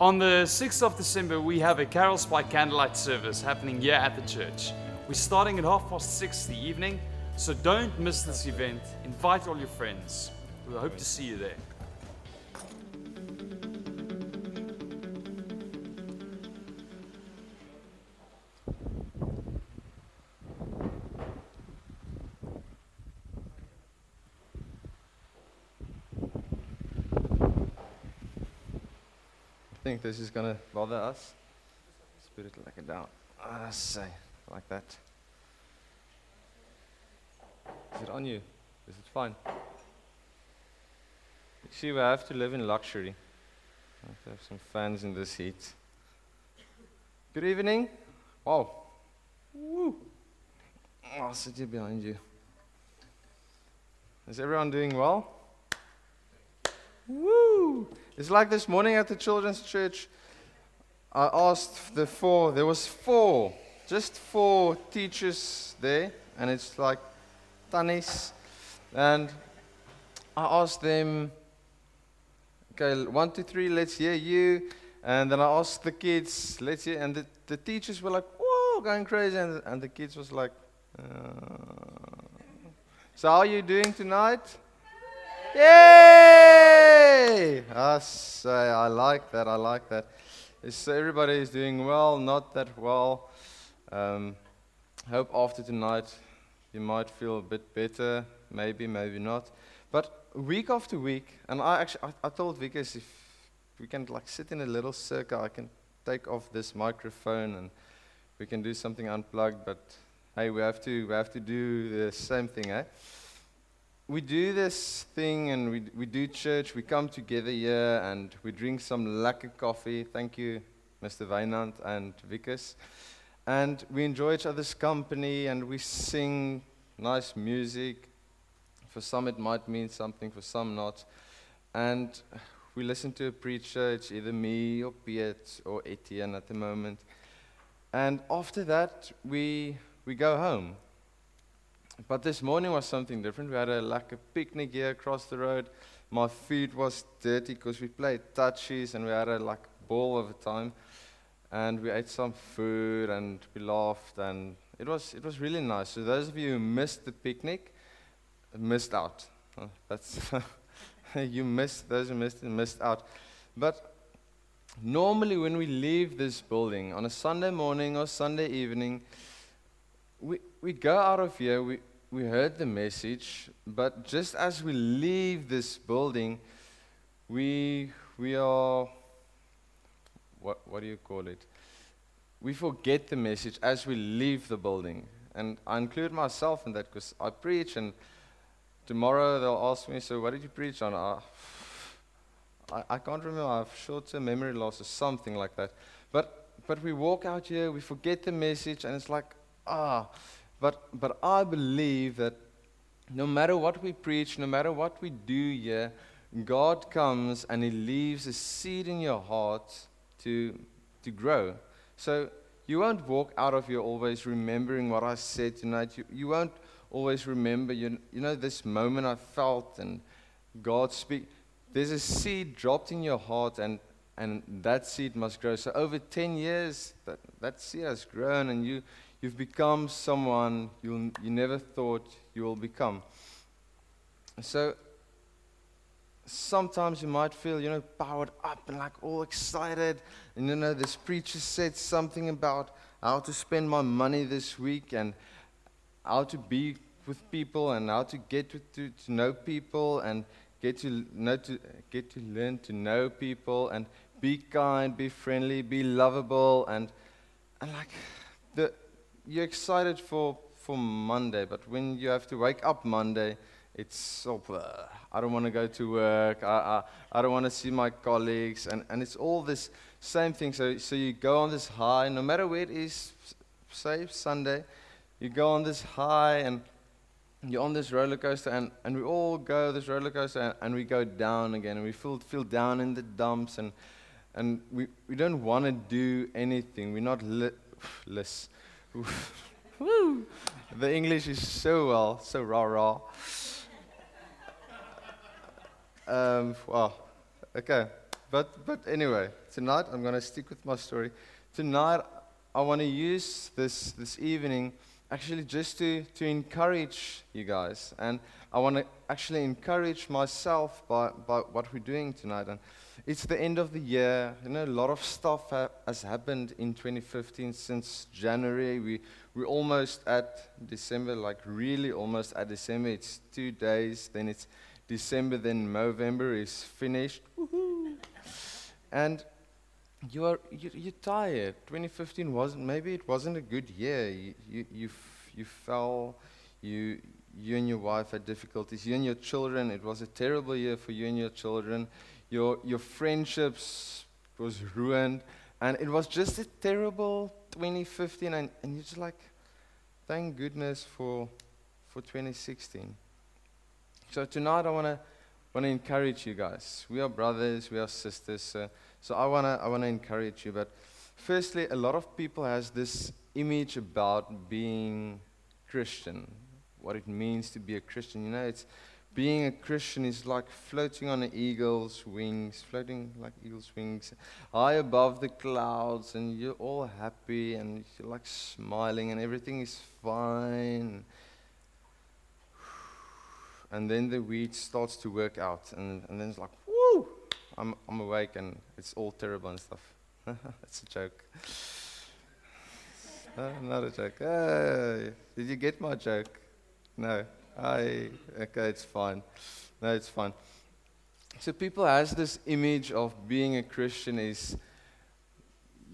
On the 6th of December, we have a Carols by Candlelight service happening here at the church. We're starting at half past six in the evening, so don't miss this event. Invite all your friends. We hope to see you there. This is gonna bother us. Put it like it down. Ah, say, like that. Is it on you? Is it fine? You see, we have to live in luxury. I have to have some fans in this heat. Good evening. Wow. Woo. I'll sit here behind you. Is everyone doing well? Woo! It's like this morning at the children's church. I asked the four, there was four, just four teachers there, and it's like tannies. And I asked them, okay, one, two, three, let's hear you. And then I asked the kids, let's hear, and the, the teachers were like, whoa, going crazy. And, and the kids was like, uh. so how are you doing tonight? Yay! I say, I like that, I like that. It's, everybody is doing well, not that well. Um, hope after tonight you might feel a bit better, maybe, maybe not. But week after week, and I actually, I, I told Vickers if we can like sit in a little circle, I can take off this microphone and we can do something unplugged. But hey, we have to, we have to do the same thing, eh? We do this thing and we, we do church. We come together here and we drink some lekker coffee. Thank you, Mr. Weinand and Vickers. And we enjoy each other's company and we sing nice music. For some, it might mean something, for some, not. And we listen to a preacher. It's either me or Piet or Etienne at the moment. And after that, we, we go home. But this morning was something different. We had a, like a picnic here across the road. My feet was dirty because we played touchies and we had a like ball of a time. And we ate some food and we laughed and it was it was really nice. So those of you who missed the picnic, missed out. That's you missed those who missed it missed out. But normally when we leave this building on a Sunday morning or Sunday evening, we, we go out of here, we, we heard the message, but just as we leave this building, we, we are, what, what do you call it? We forget the message as we leave the building. And I include myself in that because I preach, and tomorrow they'll ask me, So, what did you preach on? I, I, I can't remember. I have short term memory loss or something like that. But, but we walk out here, we forget the message, and it's like, ah, but, but I believe that no matter what we preach, no matter what we do here, God comes and He leaves a seed in your heart to, to grow. So you won't walk out of here always remembering what I said tonight. You, you won't always remember, you, you know, this moment I felt and God speak. There's a seed dropped in your heart, and, and that seed must grow. So over 10 years, that, that seed has grown, and you, You've become someone you you never thought you will become. So sometimes you might feel, you know, powered up and like all excited. And you know, this preacher said something about how to spend my money this week and how to be with people and how to get to, to, to know people and get to know to get to learn to know people and be kind, be friendly, be lovable and and like the you're excited for, for Monday, but when you have to wake up Monday, it's so, uh, I don't want to go to work, I, I, I don't want to see my colleagues, and, and it's all this same thing. So, so you go on this high, no matter where it is, say Sunday, you go on this high and you're on this roller coaster, and, and we all go this roller coaster, and, and we go down again, and we feel, feel down in the dumps, and, and we, we don't want to do anything. We're not li- less Woo! The English is so well, so raw, raw. Um, well, okay. but, but anyway, tonight I'm going to stick with my story. Tonight, I want to use this, this evening actually just to, to encourage you guys. And I want to actually encourage myself by, by what we're doing tonight. And it's the end of the year. You know, a lot of stuff ha- has happened in 2015 since January. We, we're almost at December, like really almost at December. It's two days, then it's December, then November is finished. Woohoo! And you are you, you're tired. 2015 wasn't maybe it wasn't a good year. You you you, f- you fell. You you and your wife had difficulties. You and your children. It was a terrible year for you and your children. Your your friendships was ruined, and it was just a terrible 2015. And, and you're just like, thank goodness for for 2016. So tonight I wanna wanna encourage you guys. We are brothers. We are sisters. So I want to I wanna encourage you. But firstly, a lot of people has this image about being Christian, what it means to be a Christian. You know, it's being a Christian is like floating on an eagle's wings, floating like eagle's wings, high above the clouds, and you're all happy and you're like smiling, and everything is fine. And then the weed starts to work out, and, and then it's like, woo! I'm, I'm awake and it's all terrible and stuff. It's a joke. Uh, not a joke. Did you get my joke? No. I okay, it's fine. No, it's fine. So people has this image of being a Christian is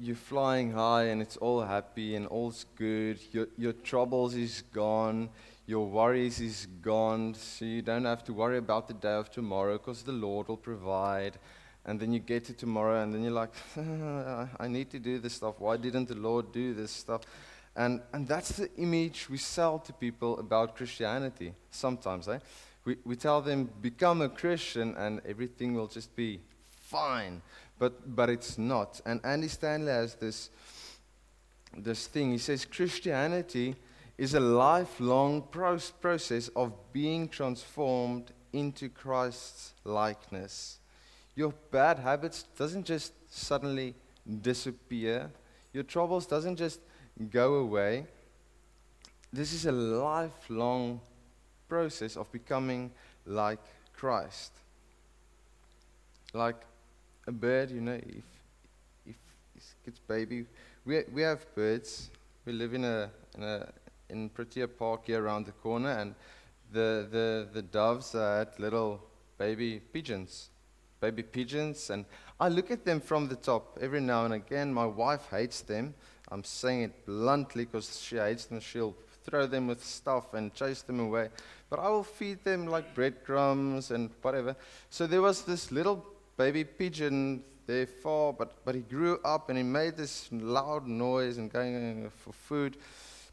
you're flying high and it's all happy and all's good. Your your troubles is gone. Your worries is gone. So you don't have to worry about the day of tomorrow because the Lord will provide. And then you get to tomorrow and then you're like, I need to do this stuff. Why didn't the Lord do this stuff? And, and that's the image we sell to people about Christianity sometimes. Eh? We, we tell them, become a Christian and everything will just be fine. But, but it's not. And Andy Stanley has this, this thing. He says Christianity is a lifelong pro- process of being transformed into Christ's likeness. Your bad habits doesn't just suddenly disappear. Your troubles doesn't just go away. This is a lifelong process of becoming like Christ. Like a bird, you know, if if it gets baby, we we have birds. We live in a in a in Protea Park here around the corner, and the the the doves are little baby pigeons, baby pigeons, and I look at them from the top every now and again. My wife hates them. I'm saying it bluntly because she hates them. She'll throw them with stuff and chase them away. But I will feed them like breadcrumbs and whatever. So there was this little baby pigeon there far, but, but he grew up and he made this loud noise and going for food.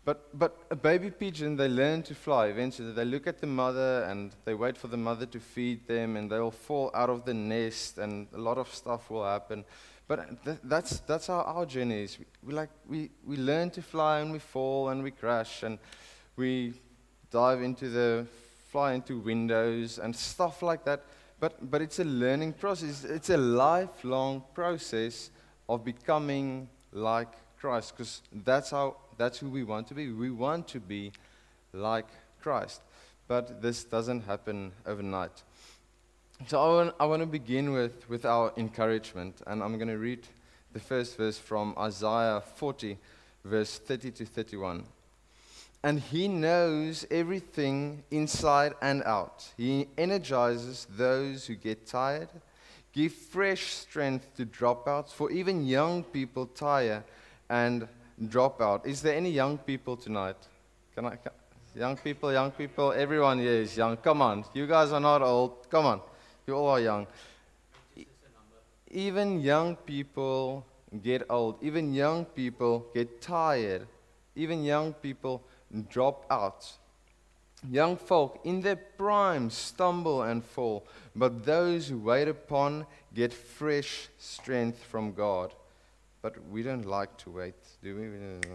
But, but a baby pigeon, they learn to fly eventually. They look at the mother and they wait for the mother to feed them, and they'll fall out of the nest, and a lot of stuff will happen. But th- that's, that's how our journey is. We, we, like, we, we learn to fly and we fall and we crash and we dive into the, fly into windows and stuff like that. But, but it's a learning process. It's a lifelong process of becoming like Christ because that's, how, that's who we want to be. We want to be like Christ. But this doesn't happen overnight. So I want, I want to begin with, with our encouragement, and I'm going to read the first verse from Isaiah 40, verse 30 to 31. And he knows everything inside and out. He energizes those who get tired, give fresh strength to dropouts, for even young people tire and drop out. Is there any young people tonight? Can I, can, young people, young people, everyone here is young. Come on, you guys are not old. Come on. You all are young. Even young people get old. Even young people get tired. Even young people drop out. Young folk in their prime stumble and fall, but those who wait upon get fresh strength from God. But we don't like to wait, do we?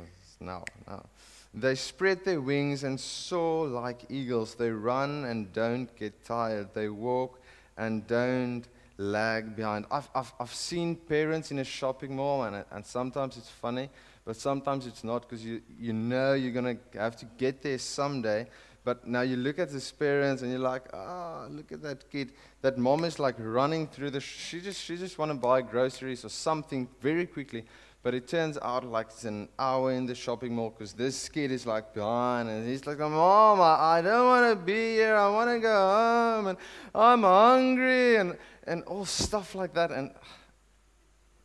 Now, now. They spread their wings and soar like eagles. They run and don't get tired. They walk and don't lag behind. I've, I've, I've seen parents in a shopping mall, and, and sometimes it's funny, but sometimes it's not because you, you know you're going to have to get there someday. But now you look at this parents and you're like, ah, oh, look at that kid. That mom is like running through the, sh- she just, she just want to buy groceries or something very quickly. But it turns out like it's an hour in the shopping mall because this kid is like behind and he's like, Mom, I, I don't want to be here. I want to go home and I'm hungry and, and all stuff like that. And,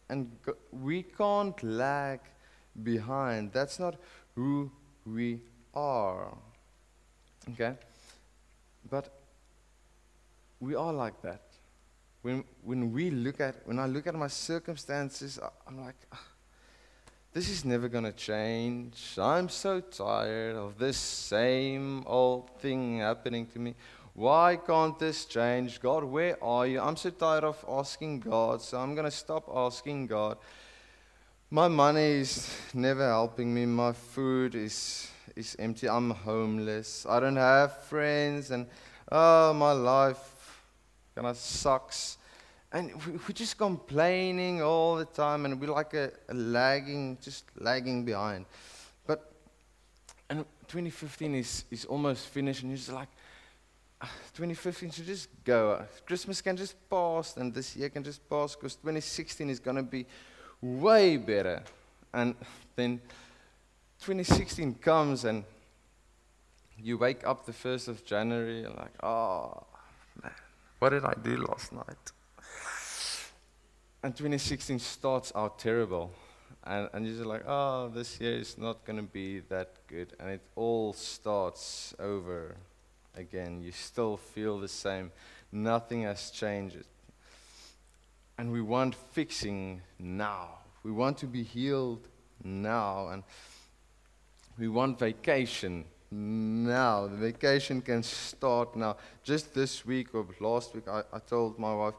and we can't lag behind. That's not who we are. Okay? But we are like that. When, when we look at, when I look at my circumstances, I'm like, ah, this is never going to change. I'm so tired of this same old thing happening to me. Why can't this change? God, where are you? I'm so tired of asking God, so I'm going to stop asking God. My money is never helping me. My food is, is empty. I'm homeless. I don't have friends, and oh, my life kind of sucks. And we're just complaining all the time, and we're like a, a lagging, just lagging behind. But and 2015 is, is almost finished, and you're just like, ah, 2015 should just go. Christmas can just pass, and this year can just pass, because 2016 is going to be way better. And then 2016 comes, and you wake up the 1st of January, and like, oh, man, what did I do last night? and 2016 starts out terrible. And, and you're like, oh, this year is not going to be that good. And it all starts over again. You still feel the same. Nothing has changed. And we want fixing now. We want to be healed now. And we want vacation now. The vacation can start now. Just this week or last week, I, I told my wife,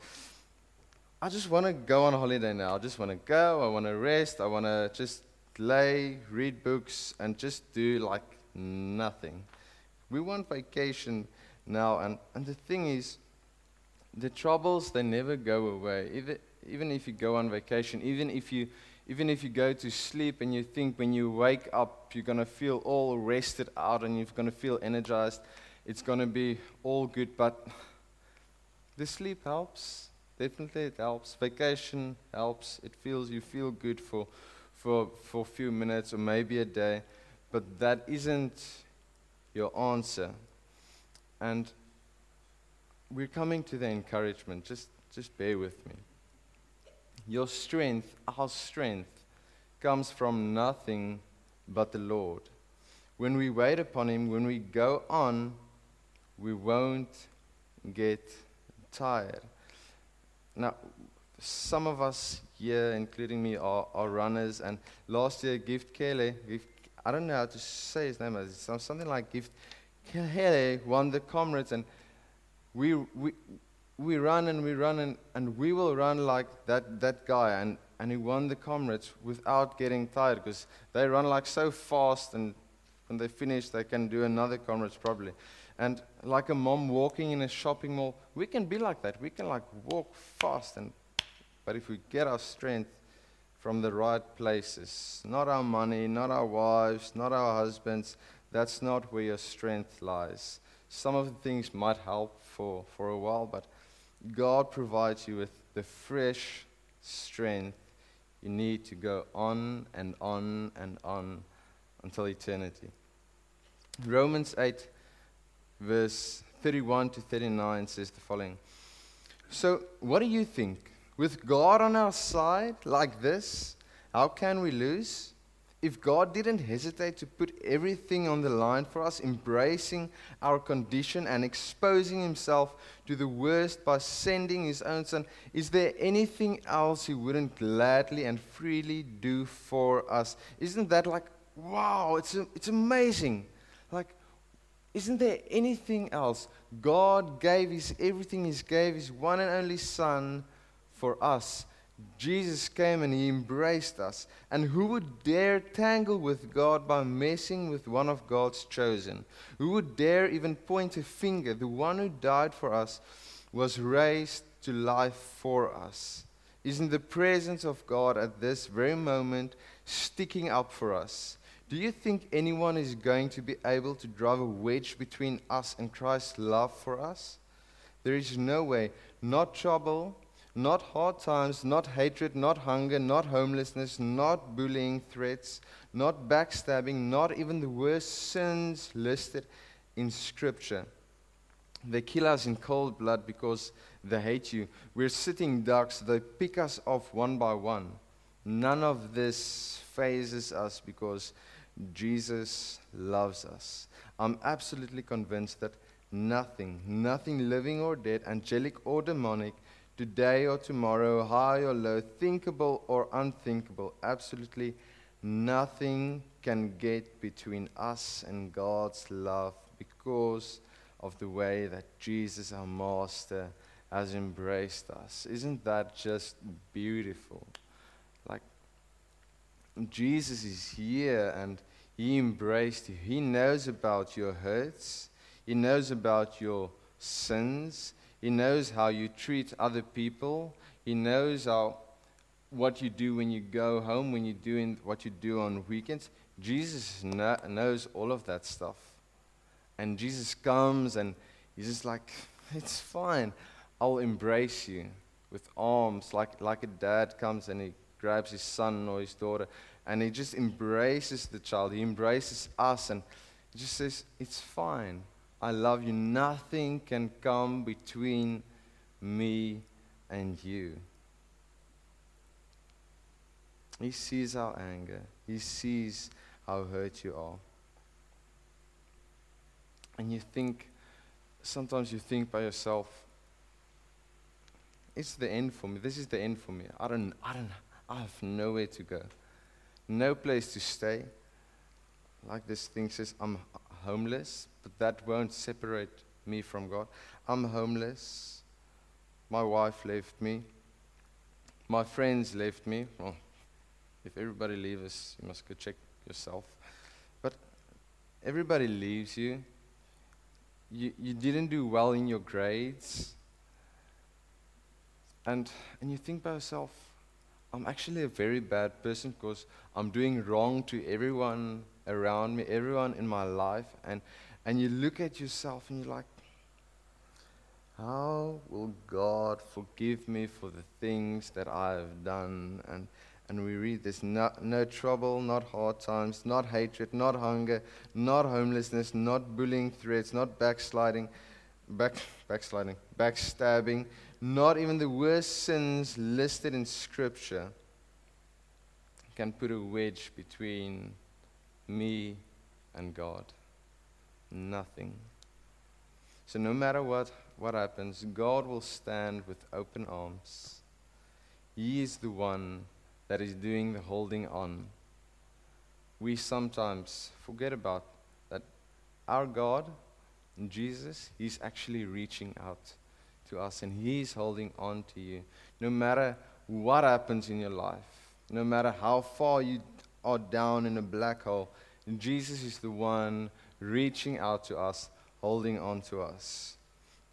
I just want to go on holiday now. I just want to go. I want to rest. I want to just lay, read books, and just do like nothing. We want vacation now. And, and the thing is, the troubles, they never go away. Even, even if you go on vacation, even if you, even if you go to sleep and you think when you wake up, you're going to feel all rested out and you're going to feel energized, it's going to be all good. But the sleep helps Definitely it helps. Vacation helps. It feels you feel good for, for, for a few minutes or maybe a day, but that isn't your answer. And we're coming to the encouragement. Just, just bear with me. Your strength, our strength, comes from nothing but the Lord. When we wait upon Him, when we go on, we won't get tired. Now, some of us here, including me, are, are runners. And last year, Gift Kelly, Gift, I don't know how to say his name, it's something like Gift Kelly won the comrades. And we, we, we run and we run and, and we will run like that, that guy. And, and he won the comrades without getting tired because they run like so fast. And when they finish, they can do another comrades probably. And like a mom walking in a shopping mall, we can be like that. We can like walk fast and but if we get our strength from the right places, not our money, not our wives, not our husbands, that's not where your strength lies. Some of the things might help for, for a while, but God provides you with the fresh strength you need to go on and on and on until eternity. Romans 8 verse 31 to 39 says the following So, what do you think? With God on our side, like this, how can we lose? If God didn't hesitate to put everything on the line for us, embracing our condition and exposing himself to the worst by sending his own son, is there anything else he wouldn't gladly and freely do for us? Isn't that like, wow, it's, it's amazing. Like, isn't there anything else? God gave his everything, He gave His one and only Son for us. Jesus came and He embraced us. And who would dare tangle with God by messing with one of God's chosen? Who would dare even point a finger? The one who died for us was raised to life for us, is in the presence of God at this very moment, sticking up for us. Do you think anyone is going to be able to drive a wedge between us and Christ's love for us? There is no way. Not trouble, not hard times, not hatred, not hunger, not homelessness, not bullying, threats, not backstabbing, not even the worst sins listed in Scripture. They kill us in cold blood because they hate you. We're sitting ducks, they pick us off one by one. None of this fazes us because Jesus loves us. I'm absolutely convinced that nothing, nothing living or dead, angelic or demonic, today or tomorrow, high or low, thinkable or unthinkable, absolutely nothing can get between us and God's love because of the way that Jesus, our Master, has embraced us. Isn't that just beautiful? Like, Jesus is here and He embraced you. He knows about your hurts, He knows about your sins, He knows how you treat other people, He knows how. What you do when you go home, when you're doing what you do on weekends, Jesus kno- knows all of that stuff. And Jesus comes and he's just like, it's fine. I'll embrace you with arms, like, like a dad comes and he grabs his son or his daughter and he just embraces the child. He embraces us and he just says, It's fine. I love you. Nothing can come between me and you. He sees our anger, He sees how hurt you are. And you think, sometimes you think by yourself, it's the end for me. This is the end for me. I don't, I don't, I have nowhere to go, no place to stay. Like this thing says, I'm homeless, but that won't separate me from God. I'm homeless. My wife left me. My friends left me. Well, if everybody leaves, you must go check yourself. But everybody leaves you. You, you didn't do well in your grades. And, and you think by yourself, I'm actually a very bad person because I'm doing wrong to everyone around me, everyone in my life. And, and you look at yourself and you're like, how will God forgive me for the things that I have done? And, and we read this no, no trouble, not hard times, not hatred, not hunger, not homelessness, not bullying threats, not backsliding, back, backsliding, backstabbing, not even the worst sins listed in Scripture can put a wedge between me and God. Nothing. So, no matter what, what happens, God will stand with open arms. He is the one that is doing the holding on. We sometimes forget about that our God, Jesus, He's actually reaching out to us and He's holding on to you. No matter what happens in your life, no matter how far you are down in a black hole, And Jesus is the one reaching out to us, holding on to us.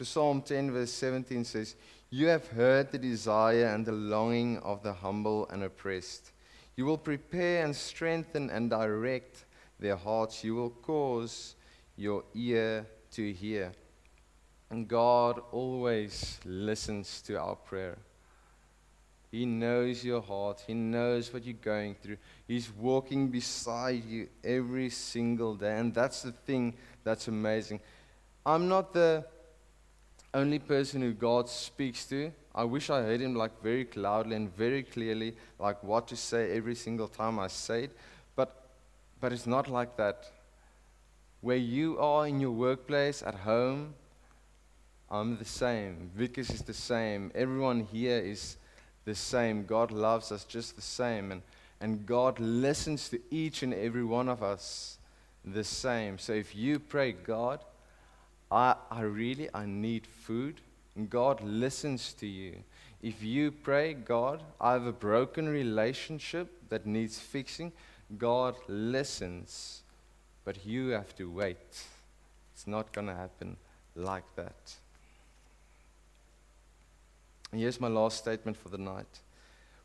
Psalm 10, verse 17 says, You have heard the desire and the longing of the humble and oppressed. You will prepare and strengthen and direct their hearts. You will cause your ear to hear. And God always listens to our prayer. He knows your heart. He knows what you're going through. He's walking beside you every single day. And that's the thing that's amazing. I'm not the only person who God speaks to. I wish I heard him like very loudly and very clearly, like what to say every single time I say it. But, but it's not like that. Where you are in your workplace, at home, I'm the same. Vickers is the same. Everyone here is the same. God loves us just the same. And, and God listens to each and every one of us the same. So if you pray, God, I, I really I need food, and God listens to you. If you pray, God, I have a broken relationship that needs fixing, God listens. But you have to wait. It's not going to happen like that. And here's my last statement for the night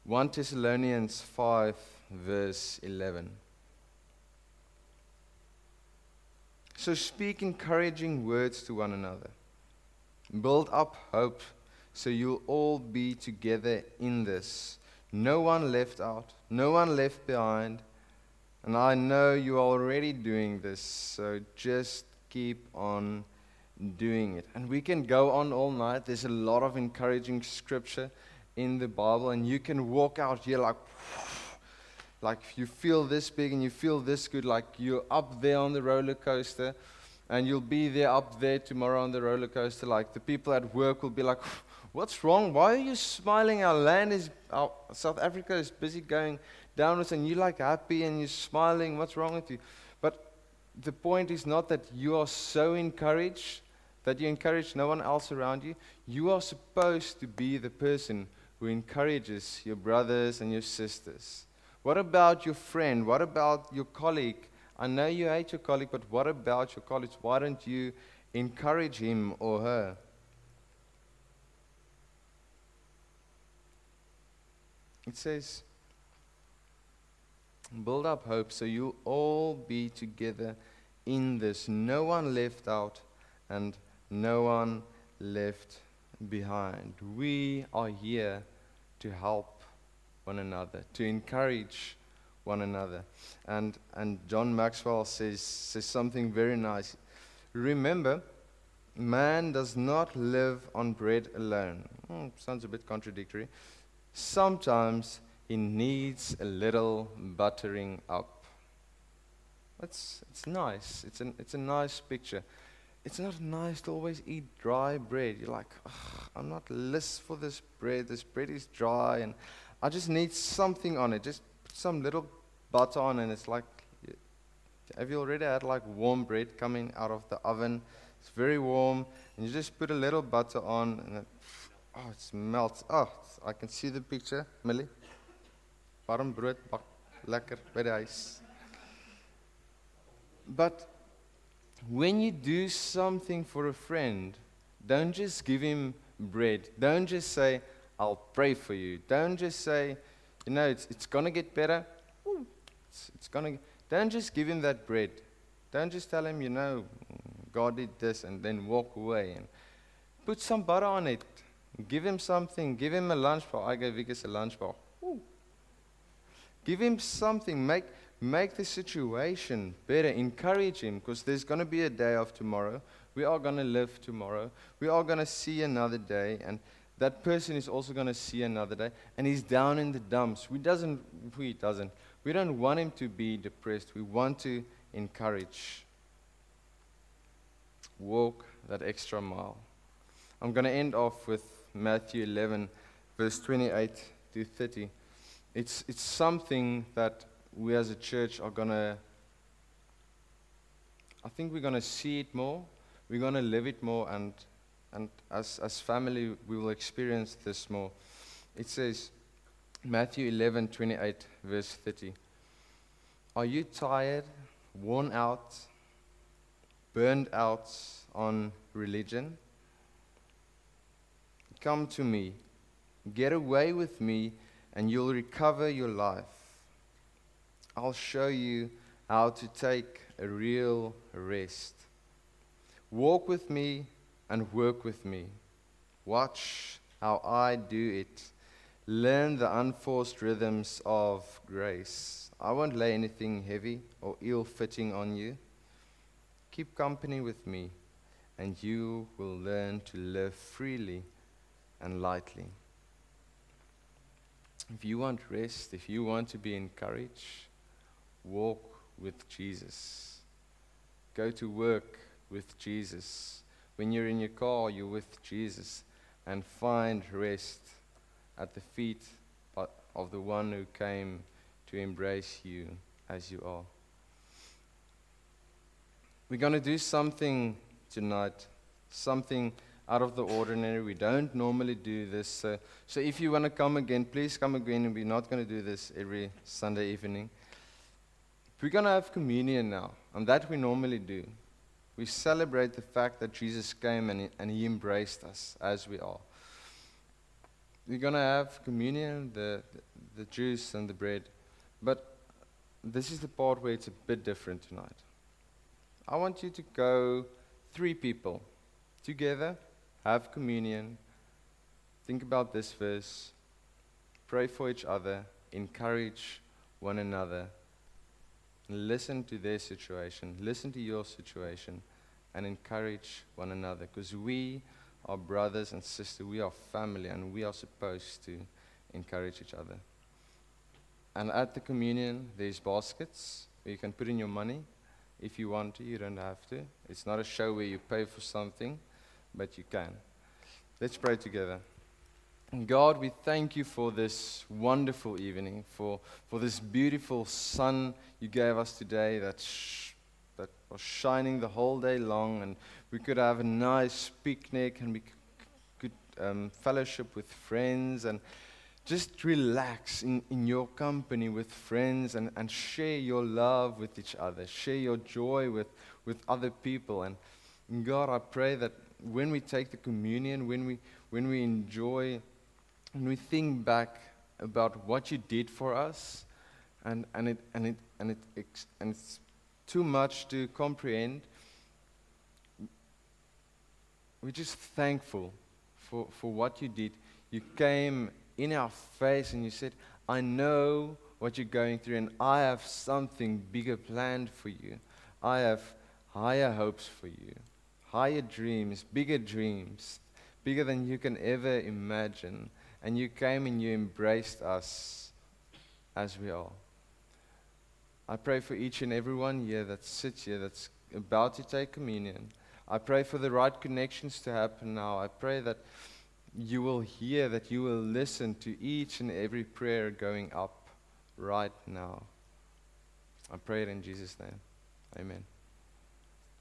1 Thessalonians 5, verse 11. So speak encouraging words to one another. Build up hope so you'll all be together in this. No one left out, no one left behind. And I know you're already doing this, so just keep on doing it. And we can go on all night. There's a lot of encouraging scripture in the Bible, and you can walk out here like, like you feel this big and you feel this good, like you're up there on the roller coaster, and you'll be there up there tomorrow on the roller coaster. Like the people at work will be like, What's wrong? Why are you smiling? Our land is, our, South Africa is busy going downwards, and you're like happy and you're smiling. What's wrong with you? But the point is not that you are so encouraged that you encourage no one else around you. You are supposed to be the person who encourages your brothers and your sisters. What about your friend? What about your colleague? I know you hate your colleague, but what about your colleague? Why don't you encourage him or her? It says, build up hope so you'll all be together in this. No one left out and no one left behind. We are here to help one another, to encourage one another. And, and John Maxwell says, says something very nice. Remember, man does not live on bread alone. Hmm, sounds a bit contradictory. Sometimes he needs a little buttering up. It's, it's nice. It's, an, it's a nice picture. It's not nice to always eat dry bread. You're like, I'm not list for this bread. This bread is dry, and I just need something on it. Just put some little butter on, and it's like, have you already had like warm bread coming out of the oven? It's very warm, and you just put a little butter on, and it, oh, it melts. Oh, I can see the picture, Millie. Warm bak lekker die huis. But when you do something for a friend, don't just give him bread. Don't just say, I'll pray for you. Don't just say, you know, it's, it's going to get better. It's, it's going to. Don't just give him that bread. Don't just tell him, you know, God did this and then walk away. And put some butter on it. Give him something. Give him a lunch. I gave Vickers a lunch. Give him something. Make make the situation better. Encourage him because there's going to be a day of tomorrow. We are going to live tomorrow. We are going to see another day. And that person is also going to see another day. And he's down in the dumps. We, doesn't, we, doesn't. we don't want him to be depressed. We want to encourage. Walk that extra mile. I'm going to end off with Matthew 11, verse 28 to 30. It's, it's something that we as a church are going to, I think we're going to see it more. We're going to live it more. And, and as, as family, we will experience this more. It says, Matthew 11, 28, verse 30. Are you tired, worn out, burned out on religion? Come to me. Get away with me, and you'll recover your life. I'll show you how to take a real rest. Walk with me and work with me. Watch how I do it. Learn the unforced rhythms of grace. I won't lay anything heavy or ill fitting on you. Keep company with me, and you will learn to live freely and lightly. If you want rest, if you want to be encouraged, walk with Jesus. Go to work with Jesus. When you're in your car, you're with Jesus. And find rest at the feet of the one who came to embrace you as you are. We're going to do something tonight, something out of the ordinary. We don't normally do this. so if you want to come again, please come again. We're not going to do this every Sunday evening. We're going to have communion now, and that we normally do. We celebrate the fact that Jesus came and he, and he embraced us as we are. we're going to have communion, the, the juice and the bread. But this is the part where it's a bit different tonight. I want you to go three people together, have communion, think about this verse, pray for each other, encourage one another, listen to their situation, listen to your situation, and encourage one another. Because we are brothers and sisters, we are family, and we are supposed to encourage each other. And at the communion, there's baskets where you can put in your money. If you want to, you don't have to. It's not a show where you pay for something, but you can. Let's pray together. God, we thank you for this wonderful evening, for, for this beautiful sun you gave us today that, sh- that was shining the whole day long, and we could have a nice picnic and we c- could um, fellowship with friends and just relax in, in your company with friends and, and share your love with each other, share your joy with, with other people. And, and God, I pray that when we take the communion, when we, when we enjoy, when we think back about what you did for us, and, and, it, and, it, and, it, and it's too much to comprehend, we're just thankful for, for what you did. You came in our face and you said, I know what you're going through, and I have something bigger planned for you. I have higher hopes for you, higher dreams, bigger dreams, bigger than you can ever imagine. And you came and you embraced us as we are. I pray for each and every one here that sits here that's about to take communion. I pray for the right connections to happen now. I pray that you will hear, that you will listen to each and every prayer going up right now. I pray it in Jesus' name. Amen.